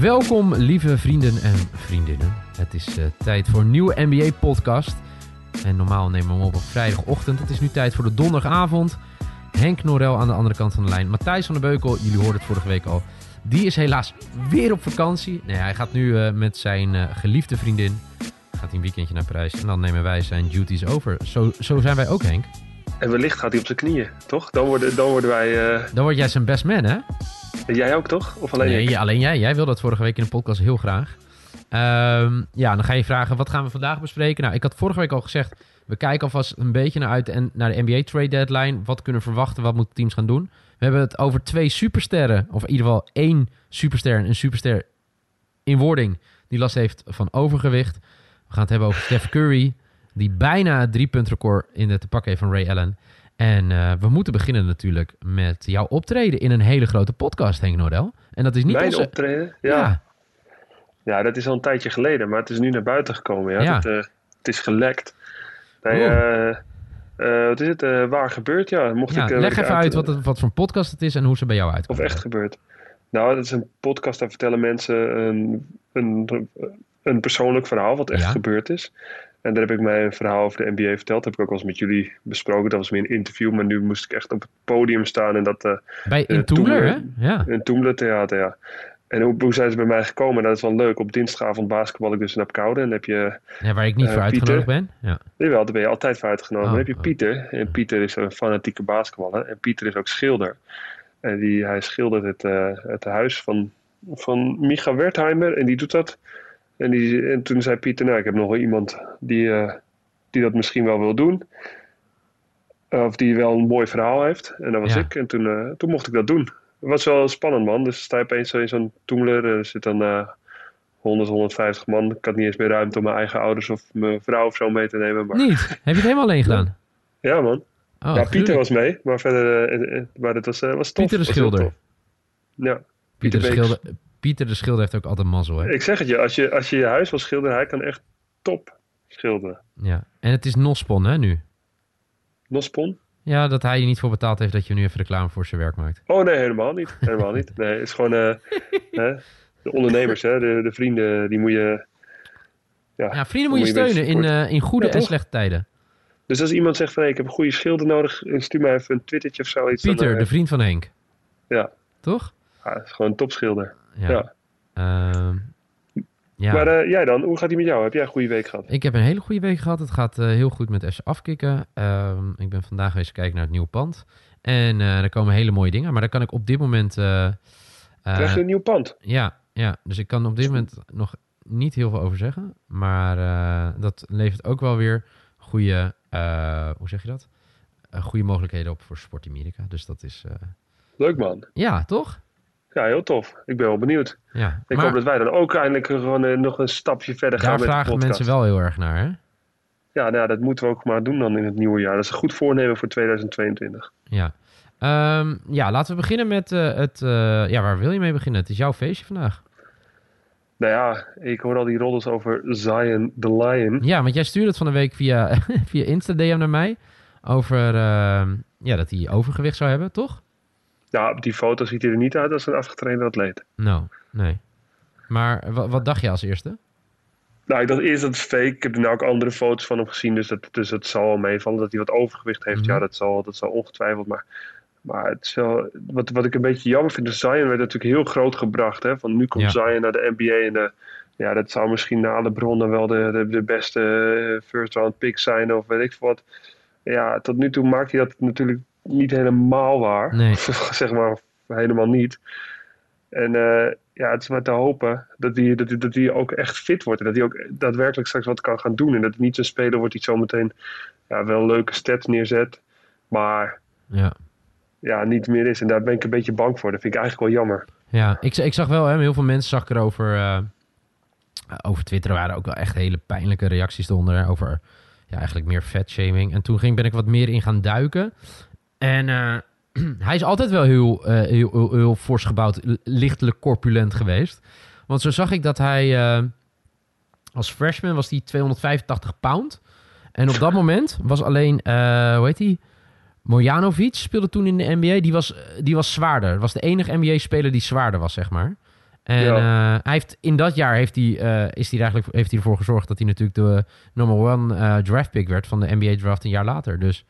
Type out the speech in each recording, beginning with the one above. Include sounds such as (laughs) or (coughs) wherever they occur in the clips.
Welkom, lieve vrienden en vriendinnen. Het is eh, tijd voor een nieuwe NBA-podcast. En normaal nemen we hem op op vrijdagochtend. Het is nu tijd voor de donderdagavond. Henk Norel aan de andere kant van de lijn. Matthijs van der Beukel, jullie hoorden het vorige week al. Die is helaas weer op vakantie. Nee, hij gaat nu eh, met zijn eh, geliefde vriendin. Gaat hij een weekendje naar Parijs. En dan nemen wij zijn duties over. Zo, zo zijn wij ook, Henk. En wellicht gaat hij op zijn knieën, toch? Dan worden, dan worden wij... eh, Dan word jij zijn best man, hè? Jij ook, toch? Of alleen ik? Nee, alleen jij. Jij wilde dat vorige week in de podcast heel graag. Ehm, ja, dan ga je vragen, wat gaan we vandaag bespreken? Nou, ik had vorige week al gezegd, we kijken alvast een beetje naar uit en naar de NBA trade deadline. Wat kunnen we verwachten? Wat moeten teams gaan doen? We hebben het over twee supersterren, of in ieder geval één superster en een superster in wording die last heeft van overgewicht. We gaan het hebben over Steph Curry, die bijna het driepuntrecord in de te pakken heeft van Ray Allen. En eh, we moeten beginnen natuurlijk met jouw optreden in een hele grote podcast, Henk Nordel. En dat is niet Mijn onze... optreden? Ja. ja. dat is al een tijdje geleden, maar het is nu naar buiten gekomen. Ja. Ja. Het, eh, het is gelekt. Nee, Oh. eh, wat is het? Waar gebeurt? Ja, mocht Ja, ik... leg ik even uit wat, het, wat voor een podcast het is en hoe ze bij jou Of uitkomen. echt gebeurt. Nou, dat is een podcast, daar vertellen mensen een, een, een persoonlijk verhaal wat echt gebeurd is. En daar heb ik mij een verhaal over de NBA verteld. Dat heb ik ook wel eens met jullie besproken. Dat was meer een interview, maar nu moest ik echt op het podium staan en dat... eh, Bij in eh, Toemler, hè? Ja. Een Toemler Theater, ja. En hoe, hoe zijn ze bij mij gekomen? Dat is wel leuk. Op dinsdagavond basketbal ik dus in Apkoude. En heb je... ja, waar ik niet Eh, voor uitgenodigd ben. Ja. Jawel, daar ben je altijd voor uitgenodigd. Oh, dan heb je oh. Pieter. En Pieter is een fanatieke basketballer. En Pieter is ook schilder. En die, hij schildert het, het huis van, van Micha Wertheimer. En die doet dat. En, die, en toen zei Pieter, nou, ik heb nog wel iemand die, eh, die dat misschien wel wil doen. Of die wel een mooi verhaal heeft. En dat was Ja. ik. En toen, eh, toen mocht ik dat doen. Het was wel spannend, man. Dus sta je opeens in zo'n toemler. Er zit dan eh 100, 150 man. Ik had niet eens meer ruimte om mijn eigen ouders of mijn vrouw of zo mee te nemen. Maar Niet? Heb je het helemaal alleen gedaan? ja, man. Oh, ja, Pieter was mee. Maar verder, eh, eh, maar dat was, eh, was tof. Pieter de Schilder. Ja, Pieter de. Schilder, Pieter de Schilder heeft ook altijd mazzel, hè? ik zeg het je. Als je, als je je huis wil schilderen, hij kan echt top schilderen. Ja. En het is Nospon, hè, nu? Nospon? Ja, dat hij je niet voor betaald heeft dat je nu even reclame voor zijn werk maakt. Oh nee, helemaal niet. Helemaal niet. Nee, het is gewoon eh, (laughs) hè, de ondernemers, hè, de, de vrienden, die moet je... Ja, Ja, vrienden moet je steunen in, eh, in goede Ja, en slechte tijden. Dus als iemand zegt van hey, ik heb een goede schilder nodig, stuur mij even een twittertje of zoiets. dan, Pieter, eh, de vriend van Henk. Ja. Toch? ja, het is gewoon een topschilder. Ja. Ja. Ehm, ja. Maar eh, jij dan, hoe gaat die met jou? Heb jij een goede week gehad? Ik heb een hele goede week gehad. Het gaat eh, heel goed met FC afkicken. Ehm, ik ben vandaag eens kijken naar het nieuwe pand. En eh, er komen hele mooie dingen. Maar daar kan ik op dit moment... Krijg je een nieuw pand? ja, ja, dus ik kan op dit moment nog niet heel veel over zeggen. Maar dat levert ook wel weer goede... hoe zeg je dat? Goede mogelijkheden op voor Sport Amerika. Dus dat is... Leuk man. ja, toch? Ja, heel tof. Ik ben wel benieuwd. Ja. Ik maar hoop dat wij dan ook eindelijk gewoon eh, nog een stapje verder gaan daar met de vragen podcast. mensen wel heel erg naar, hè? Ja, nou, ja, dat moeten we ook maar doen dan in het nieuwe jaar. Dat is een goed voornemen voor 2022. Ja. Ehm, ja, laten we beginnen met eh, het... eh, ja, waar wil je mee beginnen? Het is jouw feestje vandaag. Nou ja, ik hoor al die roddels over Zion the Lion. Ja, want jij stuurde het van de week via, (laughs) via Insta-DM naar mij. Over ehm, ja, dat hij overgewicht zou hebben, toch? Ja, op die foto ziet hij er niet uit als een afgetrainde atleet. Nou, nee. Maar wa- wat dacht je als eerste? Nou, ik dacht eerst dat het fake. Ik heb er nou ook andere foto's van hem gezien, dus dat, dus het zal wel meevallen dat hij wat overgewicht heeft. Mhm. Ja, dat zal, dat zal ongetwijfeld. Maar, maar het is wel, wat, wat ik een beetje jammer vind, is Zion werd natuurlijk heel groot gebracht. Hè? Van nu komt Ja. Zion naar de NBA en de, ja, dat zou misschien na de bronnen wel de, de, de beste eh, first round pick zijn of weet ik wat. Ja, tot nu toe maakt hij dat natuurlijk niet helemaal waar. Nee. (laughs) zeg maar helemaal niet. En eh, ja, het is maar te hopen dat hij, dat, hij, dat ook echt fit wordt. En dat hij ook daadwerkelijk straks wat kan gaan doen. En dat het niet zo'n speler wordt die zometeen ja, wel leuke stats neerzet. Maar Ja. ja, niet meer is. En daar ben ik een beetje bang voor. Dat vind ik eigenlijk wel jammer. Ja, ik, ik zag wel, hè, heel veel mensen zag ik erover... eh, over Twitter waren ook wel echt hele pijnlijke reacties eronder. hè, Over ja, eigenlijk meer fatshaming. En toen ging, ben ik wat meer in gaan duiken. En eh, (clears throat) hij is altijd wel heel, eh, heel, heel, heel fors gebouwd, lichtelijk corpulent geweest. Want zo zag ik dat hij eh, als freshman was hij 285 pound. En op dat (laughs) moment was alleen, eh, hoe heet hij? Mojanovic speelde toen in de NBA. Die was, die was zwaarder. Was de enige NBA-speler die zwaarder was, zeg maar. En Ja. hij heeft, in dat jaar heeft hij, is hij eigenlijk, heeft hij ervoor gezorgd dat hij natuurlijk de number one draft pick werd van de NBA draft een jaar later. Dus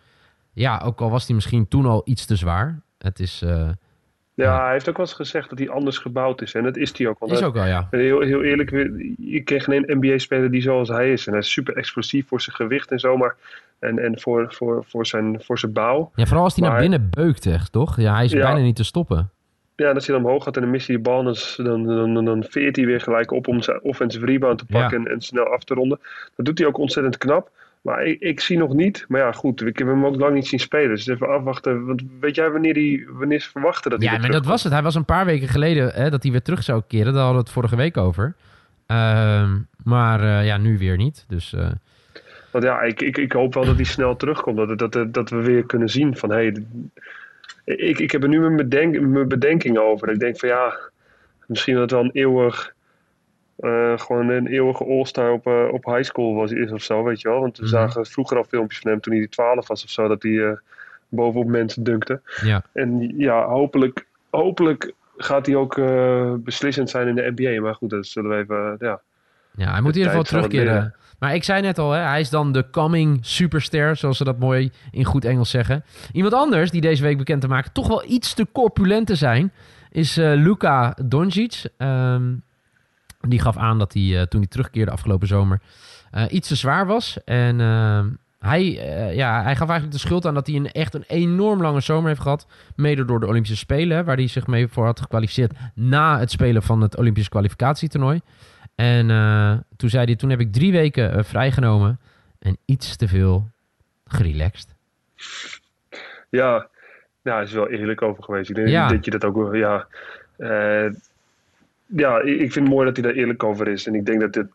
ja, ook al was hij misschien toen al iets te zwaar. Het is, eh, Ja, hij heeft ook wel eens gezegd dat hij anders gebouwd is. En dat is hij ook. Want is ook wel, ja. Heel, heel eerlijk, je kreeg geen NBA-speler die zoals hij is. En hij is super explosief voor zijn gewicht en zo, maar... En, en voor, voor, voor, zijn, voor zijn bouw. Ja, vooral als hij naar binnen beukt, echt, toch? Ja, hij is Ja. bijna niet te stoppen. Ja, en als hij dan omhoog gaat en dan mist hij de bal, dan, dan, dan, dan, dan veert hij weer gelijk op om zijn offensive rebound te pakken en, en snel af te ronden. Dat doet hij ook ontzettend knap. Maar ik, ik zie nog niet. Maar ja, goed, ik heb hem ook lang niet zien spelen. Dus even afwachten. Want weet jij wanneer, die, wanneer ze verwachten dat hij Ja, maar dat was het. Hij was een paar weken geleden hè, dat hij weer terug zou keren. Daar hadden we het vorige week over. Ehm, maar eh, ja, nu weer niet. Dus eh, Want ja, ik, ik, ik hoop wel dat hij (laughs) snel terugkomt. Dat, dat, dat, dat we weer kunnen zien van... Hey, ik, ik heb er nu mijn, bedenk, mijn bedenkingen over. Ik denk van ja, misschien dat het wel een eeuwig... eh, gewoon een eeuwige all-star op, eh, op high school was, is of zo, weet je wel. Want we Mhm. zagen vroeger al filmpjes van hem toen hij 12 was of zo, dat hij eh, bovenop mensen dunkte. ja. En ja, hopelijk, hopelijk gaat hij ook beslissend zijn in de NBA. Maar goed, dat zullen we even, ja. ja, hij moet in ieder geval terugkeren. Maar ik zei net al, hè, hij is dan de coming superster, zoals ze dat mooi in goed Engels zeggen. Iemand anders die deze week bekend te maken, toch wel iets te corpulent te zijn, is Luka Doncic. Ehm, die gaf aan dat hij, eh, toen hij terugkeerde afgelopen zomer, eh, iets te zwaar was. En ehm, hij, eh, ja, hij gaf eigenlijk de schuld aan dat hij een, echt een enorm lange zomer heeft gehad. Mede door de Olympische Spelen, waar hij zich mee voor had gekwalificeerd na het spelen van het Olympisch kwalificatietoernooi. En eh, toen zei hij, toen heb ik drie weken eh, vrijgenomen en iets te veel gerelaxed. Ja, ja, hij is wel eerlijk over geweest. Ik denk Ja. dat je dat ook wel, ja. eh, ja, ik vind het mooi dat hij daar eerlijk over is. En ik denk dat, dit,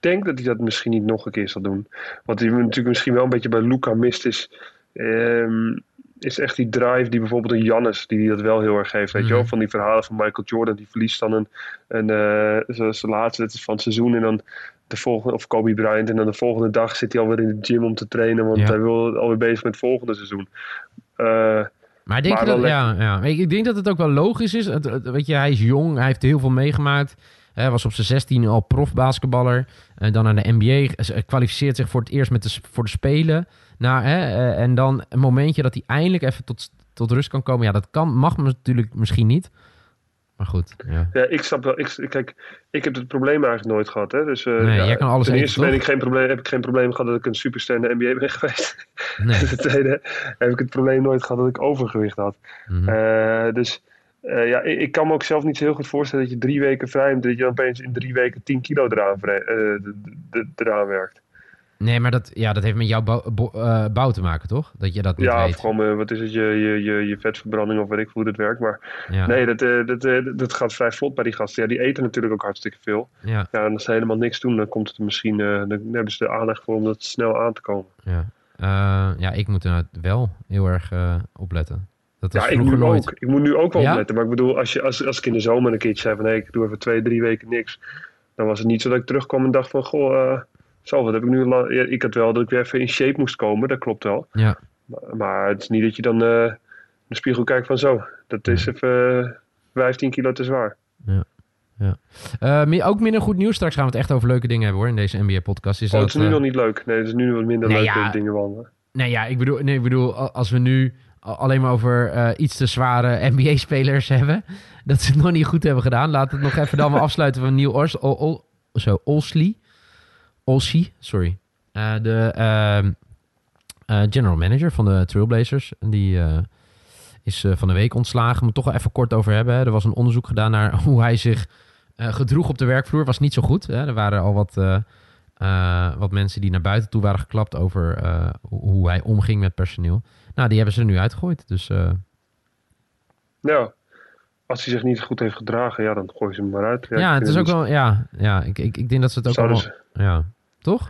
denk dat hij dat misschien niet nog een keer zal doen. Wat hij natuurlijk misschien wel een beetje bij Luca mist is... ehm, is echt die drive die bijvoorbeeld een Jannes, die dat wel heel erg heeft. Weet je Mhm. wel, van die verhalen van Michael Jordan, die verliest dan een, een eh, zijn laatste wedstrijd van het seizoen en dan de volgende, of Kobe Bryant, en dan de volgende dag zit hij alweer in de gym om te trainen, want Ja. hij wil alweer bezig met het volgende seizoen. Eh, Maar ik denk, Maar dat, ja, ja. Ik, ik denk dat het ook wel logisch is. Het, het- weet je, hij is jong, hij heeft heel veel meegemaakt. Hij was op zijn 16 al profbasketballer. En dan naar de NBA. eh, kwalificeert zich voor het eerst met de, voor de Spelen. Nou, hè, eh, en dan een momentje dat hij eindelijk even tot, tot rust kan komen. Ja, dat kan, mag natuurlijk misschien niet. Maar goed, ja. Ja, ik snap wel. Ik, kijk, ik heb het probleem eigenlijk nooit gehad. Hè? Dus, eh, Nee, ja, jij kan alles ten eerste ben ik geen probleem, heb ik geen probleem gehad dat ik een superster in de NBA ben (laughs) geweest. Nee. Ten tweede heb ik het probleem nooit gehad dat ik overgewicht had. Mhm. Eh, dus eh, ja, ik, ik kan me ook zelf niet zo heel goed voorstellen dat je drie weken vrij hebt. Dat je dan opeens in drie weken 10 kilo eraan, eraan werkt. Nee, maar dat, ja, dat heeft met jouw bouw, bo- eh, bouw te maken, toch? Dat je dat niet Ja, weet. gewoon, eh, wat is het, je, je, je, je vetverbranding of weet ik hoe dat werkt. Maar Ja. nee, dat, eh, dat, eh, dat gaat vrij vlot bij die gasten. Ja, die eten natuurlijk ook hartstikke veel. Ja, Ja, en als ze helemaal niks doen, dan komt het misschien, dan hebben ze de aanleg voor om dat snel aan te komen. ja. Ja, ik moet er wel heel erg opletten. Dat Ja, ik nu nooit. ook. Ik moet nu ook wel opletten. Maar ik bedoel, als, je, als, als ik in de zomer een keertje zei van hé, ik doe even twee, drie weken niks. Dan was het niet zo dat ik terugkwam en dacht van goh, zo, wat heb ik nu ja, Ik had wel dat ik weer even in shape moest komen, dat klopt wel. Ja, Maar, maar het is niet dat je dan eh, in de spiegel kijkt van zo, dat is even eh, 15 kilo te zwaar. Eh, meer- ook minder goed nieuws. Straks gaan we het echt over leuke dingen hebben hoor in deze NBA-podcast. Is Oh, dat, het is nu eh, nog niet leuk. Nee, het is nu wat minder Nee, leuke ja. dingen wandelen. Nee, ja, ik bedoel, nee, ik bedoel, als we nu alleen maar over eh, iets te zware NBA-spelers hebben, dat ze het nog niet goed hebben gedaan. We het nog even dan maar afsluiten van Neil Ors, Ol- zo, Olsley. Olsey, sorry. Eh, de ehm, eh, general manager van de Trailblazers. Die eh, is van de week ontslagen. Moet toch wel even kort over hebben. Hè. Er was een onderzoek gedaan naar (laughs) hoe hij zich gedroeg op de werkvloer. Was niet zo goed. Hè. Er waren al wat, wat mensen die naar buiten toe waren geklapt over hoe- hij omging met personeel. Nou, die hebben ze nu uitgegooid. Dus Ja, als hij zich niet goed heeft gedragen, ja, dan gooi je ze hem maar uit. ja, het is ook wel. Ja, ja ik, ik, ik denk dat ze het ook Zouden allemaal. Ja, toch?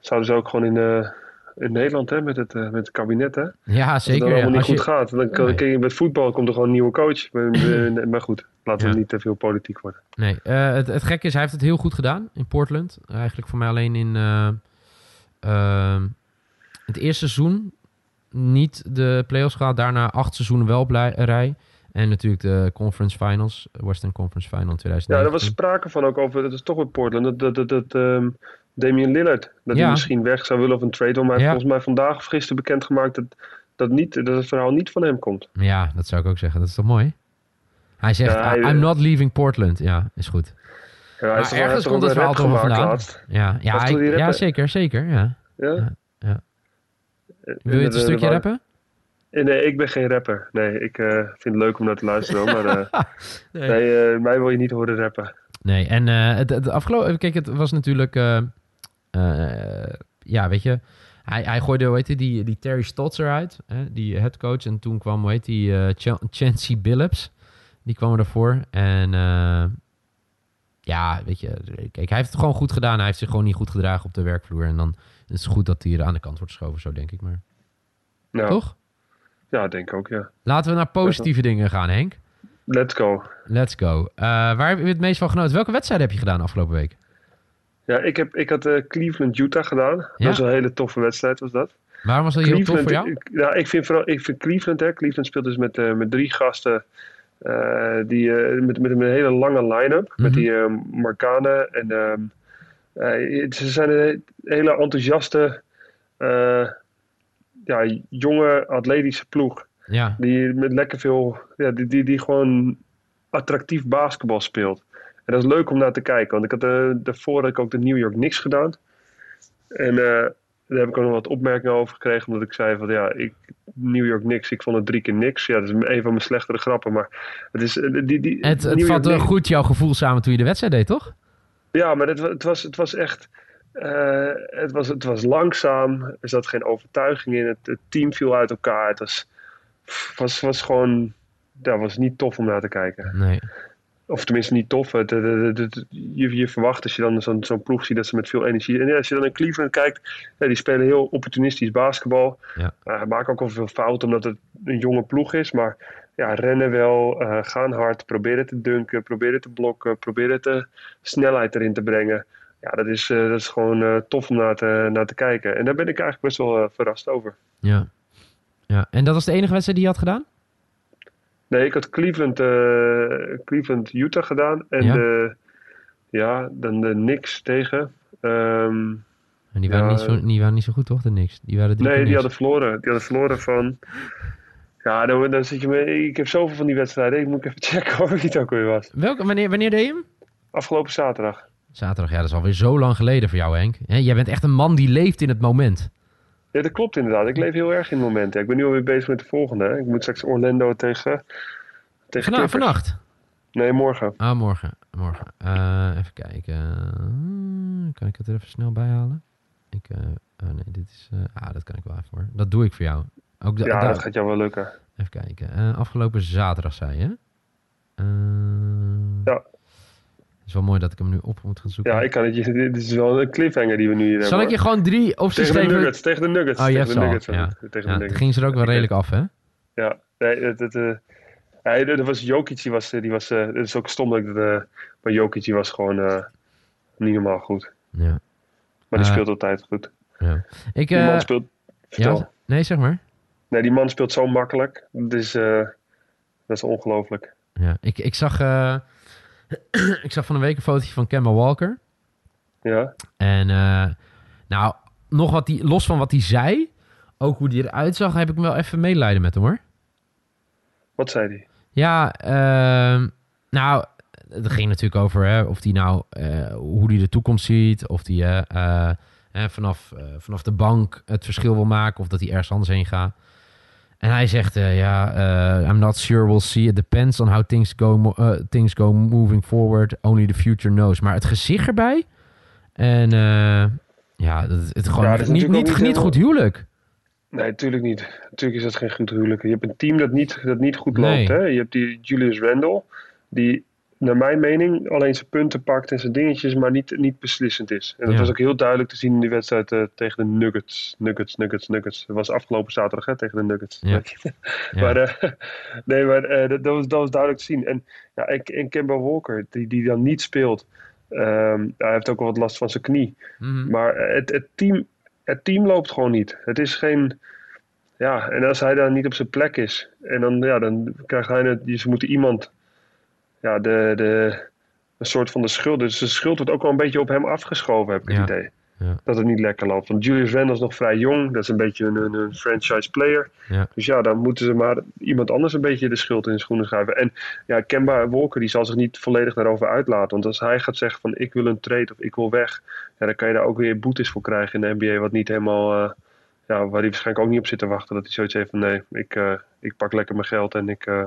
Zouden ze ook gewoon in, eh, in Nederland hè, met, het, eh, met het kabinet, hè? Ja, Als het zeker. dan allemaal niet Als goed je- gaat, dan Nee. je met voetbal komt er gewoon een nieuwe coach. Maar, (clears throat) eh, maar goed, laten we Ja. niet te veel politiek worden. Nee, eh, het, het gekke is, hij heeft het heel goed gedaan in Portland. Eigenlijk voor mij alleen in het eerste seizoen niet de playoffs gehaald. Daarna acht seizoenen wel op lij- rij. En natuurlijk de conference finals, Western Conference Final in 2019. Ja, er was sprake van ook over, dat is toch weer Portland, dat, dat, dat, dat ehm, Damian Lillard, dat Ja. hij misschien weg zou willen of een trade. Maar hij Ja. heeft volgens mij vandaag of gisteren bekendgemaakt dat, dat, niet, dat het verhaal niet van hem komt. Ja, dat zou ik ook zeggen. Dat is toch mooi? Hij zegt, Ja, hij- I'm not leaving Portland. Ja, is goed. Ja, hij Maar ergens komt het verhaal toch vandaan. laatst. Ja, ja, hij- ja zeker, zeker. Ja. Ja? Ja, Wil je het een stukje rappen? Nee, ik ben geen rapper. Nee, ik eh, vind het leuk om naar te luisteren. Maar eh, (laughs) Nee. nee, eh, mij wil je niet horen rappen. Nee, en het, het afgelopen... Kijk, het was natuurlijk... ja, weet je... Hij, hij gooide, hoe heet die, die, die Terry Stotts eruit, hè, die headcoach. En toen kwam, hoe heet die, Ch Chancey Billups. Die kwam ervoor. En ja, weet je... Kijk, hij heeft het gewoon goed gedaan. Hij heeft zich gewoon niet goed gedragen op de werkvloer. En dan is het goed dat hij er aan de kant wordt geschoven, zo denk ik maar. Nou, Toch? Ja, denk ook, ja. Laten we naar positieve dingen gaan, Henk. Let's go. Let's go. Eh, waar heb je het meest van genoten? Welke wedstrijd heb je gedaan afgelopen week? Ja, ik, heb, ik had eh, Cleveland-Utah gedaan. Dat was een hele toffe wedstrijd, was dat. Waarom was dat heel tof voor jou? ik- ja, ik vind vooral ik vind Cleveland, hè, Cleveland speelt dus met, eh, met drie gasten. die, met, met een hele lange line-up. Mhm. Met die eh Marcane. En ehm, eh, ze zijn een hele enthousiaste, ja, jonge, atletische ploeg. Ja, Die met lekker veel, ja, die, die, die gewoon attractief basketbal speelt. En dat is leuk om naar te kijken. Want ik had eh, daarvoor had ik ook de New York Knicks gedaan. En eh, daar heb ik ook nog wat opmerkingen over gekregen. Omdat ik zei van ja, ik, New York Knicks, ik vond het drie keer niks. Ja, dat is een van mijn slechtere grappen. Maar het is... eh, Die, die, het, het vatte goed jouw gevoel samen toen je de wedstrijd deed, toch? Ja, maar het, het, was, het was echt. Eh, het, was, het was langzaam. Er zat geen overtuiging in. Het, het team viel uit elkaar. Het was, was, was gewoon. Dat was niet tof om naar te kijken. Nee. Of tenminste niet tof. Het, het- het- het- je, je verwacht als je dan zo'n ploeg ziet dat ze met veel energie. En ja, als je dan in Cleveland kijkt, ja, die spelen heel opportunistisch basketbal. Ja. Uh, maken ook al veel fouten omdat het een jonge ploeg is. Maar ja, rennen wel, eh, gaan hard, proberen te dunken, proberen te blokken, proberen te snelheid erin te brengen. Ja, dat is, eh, dat is gewoon eh, tof om naar te, naar te kijken. En daar ben ik eigenlijk best wel eh, verrast over. Ja. ja. En dat was de enige wedstrijd die je had gedaan? Nee, ik had Cleveland, Cleveland Utah gedaan. En Ja. de, ja, dan de Knicks tegen. Ehm, En die waren, Ja, niet, zo, die waren niet zo goed, toch? De niks. Die waren nee, die hadden verloren. Die hadden verloren van. Ja, dan, dan zit je me. Ik heb zoveel van die wedstrijden. Ik moet even (laughs) checken wie het ook weer was. Welke, wanneer, wanneer deed je hem? Afgelopen zaterdag. Zaterdag, ja, dat is alweer zo lang geleden voor jou, Henk. Hè, jij bent echt een man die leeft in het moment. Ja, dat klopt inderdaad. Ik leef heel erg in het moment. Ik ben nu alweer bezig met de volgende. hè. Ik moet straks Orlando tegen. tegen Vana, vannacht? Nee, morgen. Ah, morgen. morgen. Eh, even kijken. Hmm, Kan ik het er even snel bij halen? Ik, eh, oh nee, dit is... eh, ah, dat kan ik wel even hoor. Dat doe ik voor jou. Ook Ja, da- dat gaat jou wel lukken. Even kijken. Afgelopen zaterdag zei je? Ja. Het is wel mooi dat ik hem nu op moet gaan zoeken. Ja, ik kan het je. Dit is wel een cliffhanger die we nu hier Zal hebben. ik je gewoon drie opties Tegen de? Nuggets. Tegen de Nuggets. Oh, tegen de. Nuggets. Ja. Tegen de Ja, Nuggets. ging ze er ook wel redelijk af, hè? Ja, nee, het, het, hij, er was Jokic, die was, eh, die was, het is ook stom dat ik, maar Jokic was gewoon niet normaal goed. Ja. Maar die speelt altijd goed. ja. Ik, Die man speelt, vertel. ja, nee, zeg maar. Nee, die man speelt zo makkelijk. Dus dat is ongelooflijk. Ja. Ik, ik, zag, ik zag van een week een fotootje van Kemba Walker. Ja, En eh, nou, nog wat die, los van wat hij zei, ook hoe hij eruit zag, heb ik wel even medelijden met hem hoor. wat zei hij? Ja, ehm, nou, het ging natuurlijk over hè, of hij nou, eh, hoe hij de toekomst ziet, of hij eh, vanaf, vanaf de bank het verschil wil maken, of dat hij ergens anders heen gaat. En hij zegt, eh, ja, eh, I'm not sure, we'll see. It depends on how things go, eh, things go moving forward. Only the future knows. Maar het gezicht erbij. En ja, het, het gewoon Ja, dat is niet, niet, niet, goed huwelijk. Nee, natuurlijk niet. Natuurlijk is dat geen goed huwelijk. Je hebt een team dat niet, dat niet goed Nee. loopt. Hè? Je hebt die Julius Randle, die naar mijn mening alleen zijn punten pakt en zijn dingetjes, maar niet, niet beslissend is. En dat Ja. was ook heel duidelijk te zien in die wedstrijd eh, tegen de Nuggets. Nuggets, Nuggets, Nuggets. Dat was afgelopen zaterdag hè, tegen de Nuggets. Ja. (laughs) Maar eh, (laughs) nee, maar eh, dat, dat was, dat was duidelijk te zien. En, ja, en, en Kemba Walker, die, die dan niet speelt, ehm, hij heeft ook wel wat last van zijn knie. Mhm. Maar het, het, team, het team loopt gewoon niet. Het is geen. Ja, en als hij dan niet op zijn plek is, en dan, ja, dan krijgt hij het, ze moeten iemand, ja, de, de, een soort van de schuld. Dus de schuld wordt ook wel een beetje op hem afgeschoven, heb ik Ja. het idee. Ja. Dat het niet lekker loopt. Want Julius Randle is nog vrij jong, dat is een beetje een, een, een franchise player. Ja. Dus ja, dan moeten ze maar iemand anders een beetje de schuld in de schoenen schuiven. En ja, Kemba Walker die zal zich niet volledig daarover uitlaten. Want als hij gaat zeggen van ik wil een trade of ik wil weg, ja, dan kan je daar ook weer boetes voor krijgen in de NBA. Wat niet helemaal, eh, ja, waar hij waarschijnlijk ook niet op zit te wachten. Dat hij zoiets heeft van nee, ik, eh, ik pak lekker mijn geld en ik, eh,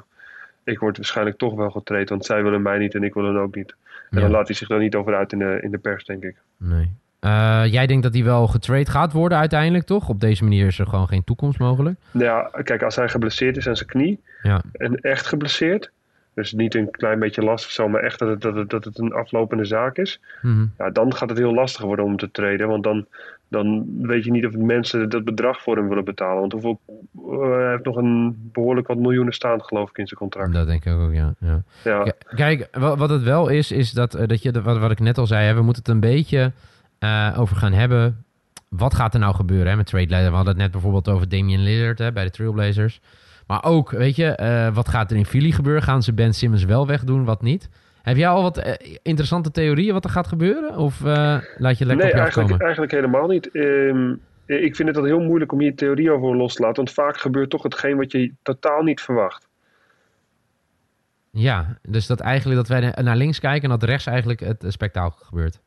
ik word waarschijnlijk toch wel getraind. Want zij willen mij niet en ik wil hen ook niet. En Ja. dan laat hij zich er niet over uit in de, in de pers, denk ik. Nee. Eh, jij denkt dat hij wel getrade gaat worden uiteindelijk, toch? Op deze manier is er gewoon geen toekomst mogelijk. Nou ja, kijk, als hij geblesseerd is aan zijn knie, Ja, en echt geblesseerd, dus niet een klein beetje last of zo, maar echt dat het, dat het, dat het een aflopende zaak is, Mhm. ja, dan gaat het heel lastig worden om te treden. Want dan, dan weet je niet of mensen dat bedrag voor hem willen betalen. Want hoeveel, eh, hij heeft nog een behoorlijk wat miljoenen staan, geloof ik, in zijn contract. dat denk ik ook, ja. ja. Ja, Kijk, wa- wat het wel is, is dat, eh, dat je, wat, wat ik net al zei, hè, we moeten het een beetje eh, over gaan hebben. Wat gaat er nou gebeuren hè, met trade leiden? We hadden het net bijvoorbeeld over Damian Lillard hè, bij de Trailblazers. Maar ook, weet je, eh, wat gaat er in Philly gebeuren? Gaan ze Ben Simmons wel wegdoen, wat niet? Heb jij al wat eh, interessante theorieën wat er gaat gebeuren? Of eh, laat je lekker nee, op je eigenlijk, eigenlijk helemaal niet. Ehm, ik vind het heel moeilijk om hier theorie over los te laten. Want vaak gebeurt toch hetgeen wat je totaal niet verwacht. Ja, dus dat eigenlijk dat wij naar links kijken en dat rechts eigenlijk het spektakel gebeurt.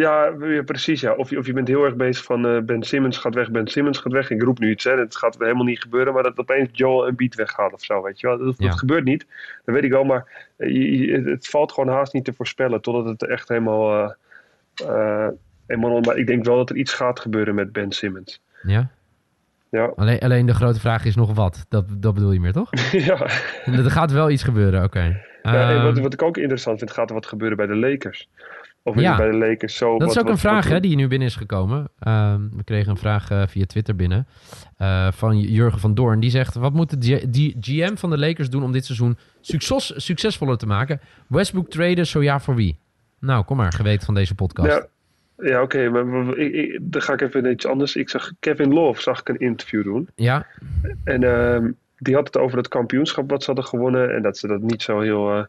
Ja, ja, precies. Ja. Of, je, of je bent heel erg bezig van eh, Ben Simmons gaat weg, Ben Simmons gaat weg. Ik roep nu iets, hè. Het gaat helemaal niet gebeuren, maar dat opeens Joel een beat weggaat of zo, weet je wel. Dat, gebeurt niet, dat weet ik wel, maar eh, je- je- het valt gewoon haast niet te voorspellen totdat het echt helemaal... eh helemaal maar ik denk wel dat er iets gaat gebeuren met Ben Simmons. Ja? Ja, Alleen, alleen de grote vraag is nog wat. Dat, dat bedoel je meer, toch? (laughs) ja. er gaat wel iets gebeuren, oké. ja wat, Ehm, wat ik ook interessant vind, gaat er wat gebeuren bij de Lakers. Of is Ja. het bij de Lakers zo... Dat is wat- ook een vraag wat- hè, die nu binnen is gekomen. Ehm, we kregen een vraag eh, via Twitter binnen eh, van Jurgen van Doorn. Die zegt, wat moet de G- GM van de Lakers doen om dit seizoen succes, succesvoller te maken? Westbrook traden, zo ja voor wie? Nou, kom maar, geweten van deze podcast. Ja, ja oké, maar, maar ik, ik- dan ga ik even iets anders. Ik zag Kevin Love, zag ik een interview doen. Ja, En ehm, die had het over het kampioenschap wat ze hadden gewonnen. En dat ze dat niet zo heel.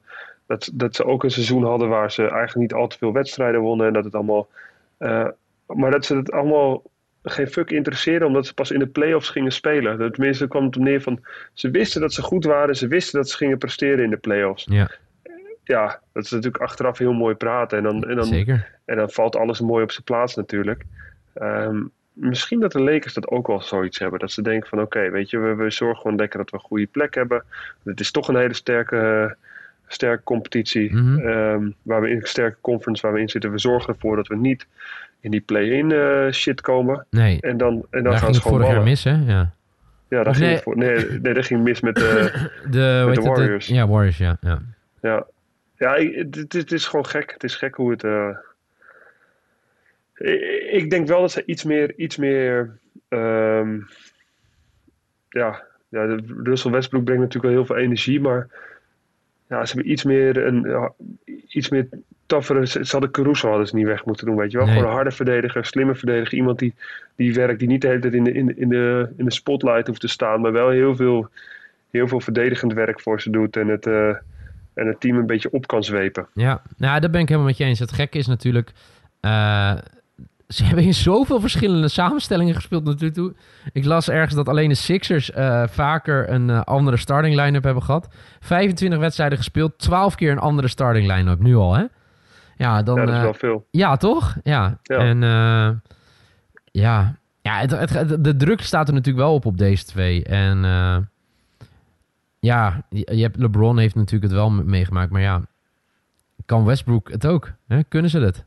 Dat, dat ze ook een seizoen hadden waar ze eigenlijk niet al te veel wedstrijden wonnen. En dat het allemaal. eh, maar dat ze het allemaal geen fuck interesseerde, omdat ze pas in de playoffs gingen spelen. Dat- Tenminste, kwam het op neer van. Ze wisten dat ze goed waren, ze wisten dat ze gingen presteren in de playoffs. ja Ja, dat is natuurlijk achteraf heel mooi praten. En dan, en dan, zeker. en dan valt alles mooi op zijn plaats natuurlijk. Ehm, misschien dat de Lakers dat ook wel zoiets hebben. Dat ze denken van oké, weet je, we, we zorgen gewoon lekker dat we een goede plek hebben. Het is toch een hele sterke, sterke competitie. Mhm. ehm, waar we in sterke conference waar we in zitten. We zorgen ervoor dat we niet in die play-in eh, shit komen. Nee, En dan, en dan daar gaan ging ze gewoon vorig jaar ballen. mis, hè? Ja. Ja, daar ging nee. het voor. Nee, nee, dat ging mis met eh, (coughs) De, het? Warriors. ja, Warriors, ja. ja. Ja, ja ik- het, het, is gewoon gek. Het is gek hoe het. eh, ik, ik denk wel dat ze iets meer. Iets meer ehm, ja, ja, Russell Westbrook brengt natuurlijk wel heel veel energie, maar. Ja, ze hebben iets meer. Een, ja, iets meer toughere. Ze ze hadden Caruso hadden ze niet weg moeten doen, weet je wel. Nee. Gewoon een harde verdediger, slimme verdediger. Iemand die, die werkt, die niet de hele tijd in de, in, de- in, de, in de spotlight hoeft te staan, maar wel heel veel, heel veel verdedigend werk voor ze doet. En het, eh, en het team een beetje op kan zwepen. Ja, nou, dat ben ik helemaal met je eens. Het gekke is natuurlijk... eh, ze hebben in zoveel verschillende samenstellingen gespeeld natuurlijk toe. Ik las ergens dat alleen de Sixers eh, vaker een eh, andere starting line-up hebben gehad. 25 wedstrijden gespeeld, 12 keer een andere starting line-up, nu al hè? Ja, dan, ja, dat is eh, wel veel. ja toch? Ja. Ja. En ja, ja het, het- de druk staat er natuurlijk wel op op deze twee. En ja, je hebt, LeBron heeft natuurlijk het wel me- meegemaakt. Maar ja, kan Westbrook het ook? Hè? Kunnen ze dat?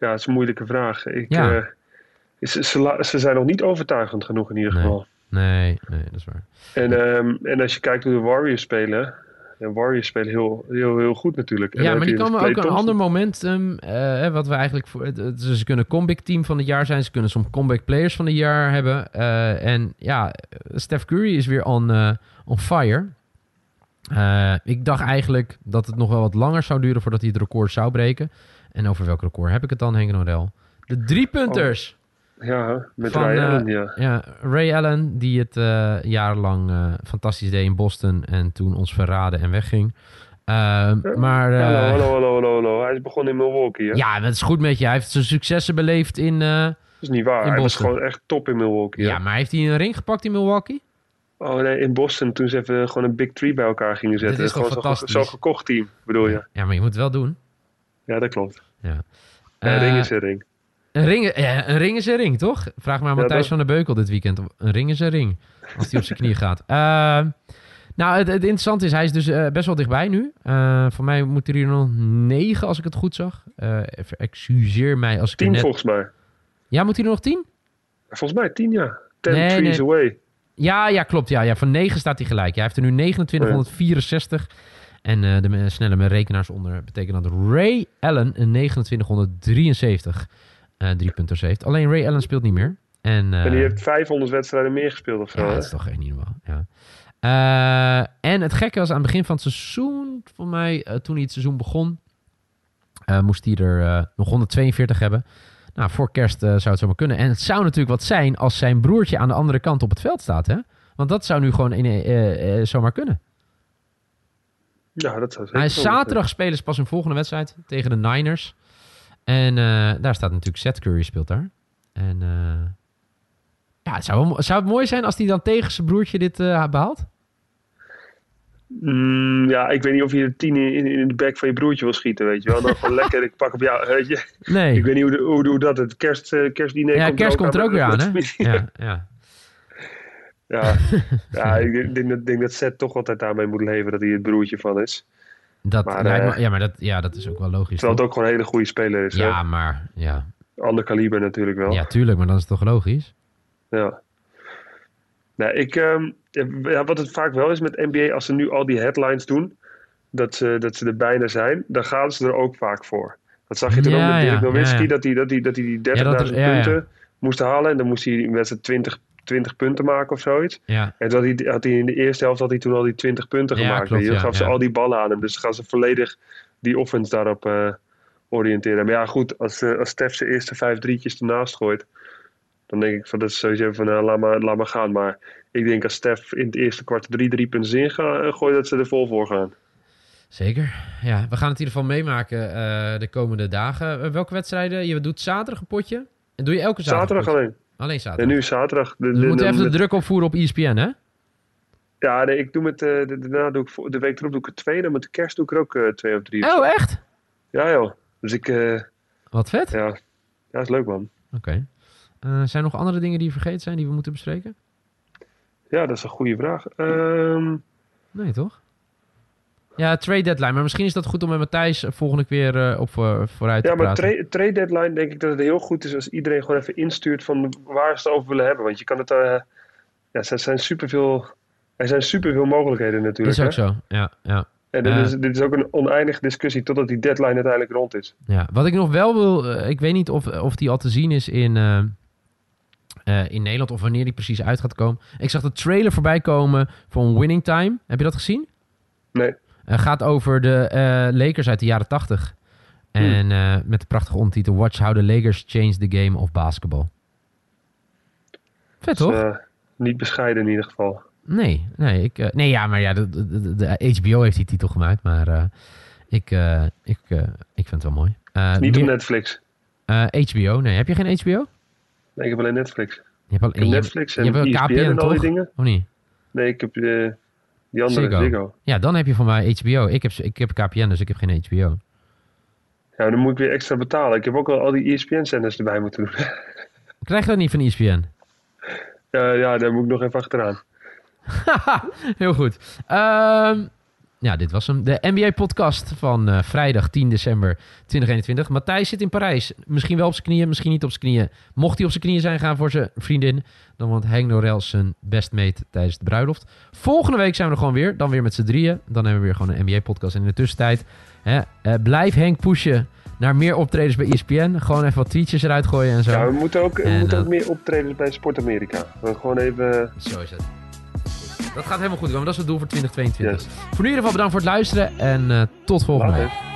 Ja, dat is een moeilijke vraag. Ik, Ja. eh, ze, ze, la- ze zijn nog niet overtuigend genoeg in ieder Nee. geval. Nee, nee, dat is waar. En, ehm, en als je kijkt hoe de Warriors spelen. De Warriors spelen heel, heel, heel goed natuurlijk. En Ja, maar die je komen dus ook een ander momentum. eh, hè, wat we eigenlijk voor. het- Ze kunnen comeback team van het jaar zijn. Ze kunnen soms comeback players van het jaar hebben. eh, en ja, Steph Curry is weer on, eh, on fire. Eh, ik dacht eigenlijk dat het nog wel wat langer zou duren voordat hij het record zou breken. En over welk record heb ik het dan, Henk Norel? De drie punters. Ja, met Van, Ray eh, Allen, ja. Ja, Ray Allen, die het eh, jarenlang eh, fantastisch deed in Boston en toen ons verraden en wegging. Eh, maar hallo, hallo, hallo, hallo, hallo. Hij is begonnen in Milwaukee, hè? ja, dat is goed met je. Hij heeft zijn successen beleefd in... Dat is niet waar. Hij was gewoon echt top in Milwaukee. ja, hè? maar heeft hij een ring gepakt in Milwaukee? Oh nee, in Boston toen ze even gewoon een big three bij elkaar gingen zetten. Dit is gewoon fantastisch? zo'n gekocht team, bedoel je? Ja, maar je moet het wel doen. Ja, dat klopt. Ja. Eh, ring is een ring. Een ring, ja, een ring is een ring, toch? Vraag maar aan Ja, Matthijs dat- van der Beukel dit weekend. Een ring is een ring. Als hij op zijn knie gaat. Ehm, nou, het, het interessante is, hij is dus eh, best wel dichtbij nu. Eh voor mij moet er hier nog negen, als ik het goed zag. Eh, even excuseer mij als ik er Tien net... volgens mij. Ja, moet hij er nog tien? Volgens mij tien, ja. Ten Nee, trees nee. away. Ja, ja, klopt. Ja, ja, van 9 staat hij gelijk. Ja, hij heeft er nu 2964. En eh, de me- snelle met rekenaars onder betekent dat Ray Allen een 2973 eh drie punters heeft. Alleen Ray Allen speelt niet meer. En, eh, En die heeft 500 wedstrijden meer gespeeld of zo. ja, hè? dat is toch echt niet normaal. Ja. Eh, en het gekke was aan het begin van het seizoen, voor mij, eh, toen hij het seizoen begon, eh, moest hij er eh, nog 142 hebben. Nou, voor kerst eh, zou het zomaar kunnen. En het zou natuurlijk wat zijn als zijn broertje aan de andere kant op het veld staat, hè? Want dat zou nu gewoon in, eh, eh, zomaar kunnen. Ja, dat zou zeker Nou, zaterdag spelen ze pas hun volgende wedstrijd tegen de Niners. En eh, daar staat natuurlijk Seth Curry speelt daar. En eh, ja, het zou, wel, zou het mooi zijn als hij dan tegen zijn broertje dit eh, behaalt? Mm, ja, ik weet niet of je de tien in, in de bek van je broertje wil schieten, weet je wel. Dan gewoon (laughs) lekker, ik pak op jou, weet je. Nee. Ik weet niet hoe, de- hoe, hoe dat, het kerst, kerstdiner ja, komt kerst komt er ook weer aan, hè? (laughs) Ja, ja. Ja, (laughs) ja ik denk, dat- denk dat Seth toch altijd daarmee moet leven dat hij het broertje van is. Dat Maar, lijkt me, eh, ja, maar dat, ja, dat is ook wel logisch. Terwijl het toch? ook gewoon een hele goede speler is. Ja, maar ja. Ander kaliber natuurlijk wel. ja, tuurlijk, maar dan is het toch logisch? Ja. Nou, ik, ehm, ja, wat het vaak wel is met NBA, als ze nu al die headlines doen, dat ze, dat ze er bijna zijn, dan gaan ze er ook vaak voor. Dat zag je toen Ja, ook met Dirk ja, Nowitzki, ja, dat hij dat hij, dat hij die 30.000 Ja, dat er- ja, ja. punten moest halen. En dan moest hij in wedstrijd 20, 20 punten maken of zoiets. Ja, En dat hij, had hij in de eerste helft had hij toen al die 20 punten Ja, gemaakt. klopt. Dan gaf ze al die ballen aan hem. Dus dan gaan ze volledig die offense daarop eh, oriënteren. Maar ja, goed, als, eh, als Stef zijn eerste vijf drietjes ernaast gooit, dan denk ik van dat is sowieso van nou, laat, maar, laat maar gaan. Maar ik denk als Stef in het eerste kwart drie drie punten in gaat gooien, dat ze er vol voor gaan. zeker. Ja, we gaan het in ieder geval meemaken de komende dagen. Welke wedstrijden? Je doet zaterdag een potje? En doe je elke zaterdag? Zaterdag een potje? Alleen. Alleen En zaterdag. nu is zaterdag. De, dus we moeten even de druk opvoeren op ESPN, hè? ja, nee, ik doe met, eh, de, daarna doe ik voor- de week erop doe ik er twee. En met de kerst doe ik er ook eh, twee of drie. Oh, echt? Ja joh. Dus ik, eh, Wat vet. ja, ja, is leuk man. Oké. Zijn er nog andere dingen die vergeten zijn die we moeten bespreken? Ja, dat is een goede vraag. Ehm, Nee, toch? Ja, trade deadline. Maar misschien is dat goed om met Matthijs volgende keer weer op voor, vooruit Ja, te maar praten. trade, trade deadline denk ik dat het heel goed is als iedereen gewoon even instuurt van waar ze het over willen hebben. Want je kan het, eh ja, er zijn superveel, er zijn superveel mogelijkheden natuurlijk. is ook hè? zo. Ja, ja. En dit, Eh. is, dit is ook een oneindige discussie totdat die deadline uiteindelijk rond is. Ja, wat ik nog wel wil, eh, ik weet niet of, of die al te zien is in, eh, eh, in Nederland of wanneer die precies uit gaat komen. Ik zag de trailer voorbij komen van Winning Time. Heb je dat gezien? Nee, gaat over de eh, Lakers uit de jaren 80. En eh, met de prachtige ondertitel Watch How the Lakers Change the Game of Basketball. Vet toch? dus, eh, niet bescheiden in ieder geval. Nee, nee, ik, eh, nee, ja, maar ja, de, de, HBO heeft die titel gemaakt, maar eh, ik, eh, ik, eh, ik vind het wel mooi. Eh, Niet op meer- Netflix. eh, HBO, nee, heb je geen HBO? Nee, ik heb alleen Netflix. Je hebt al, Ik heb je- Netflix en je hebt wel ESPN KPN, en al die dingen. Of niet? Nee, ik heb eh, die andere Ziggo. Ziggo. Ja, dan heb je van mij HBO. Ik heb, ik heb KPN, dus ik heb geen HBO. Ja, dan moet ik weer extra betalen. Ik heb ook al al die ESPN-zenders erbij moeten doen. (laughs) Krijg je dat niet van ESPN? ja, ja, daar moet ik nog even achteraan. (laughs) Heel goed. Ehm, ja, dit was hem. De NBA-podcast van eh, vrijdag 10 december 2021. Matthijs zit in Parijs. Misschien wel op zijn knieën, misschien niet op zijn knieën. Mocht hij op zijn knieën zijn gaan voor zijn vriendin... dan wordt Henk Norel zijn bestmate tijdens de bruiloft. Volgende week zijn we er gewoon weer. Dan weer met z'n drieën. Dan hebben we weer gewoon een NBA-podcast. En in de tussentijd hè, eh, blijf Henk pushen naar meer optredens bij ESPN. Gewoon even wat tweetjes eruit gooien en zo. Ja, we moeten ook, we En, moeten eh, ook meer optreden bij Sport Amerika. We gewoon even... Zo is het. Dat gaat helemaal goed komen. Dat is het doel voor 2022. Yes. Voor nu in ieder geval bedankt voor het luisteren en eh, tot volgende week.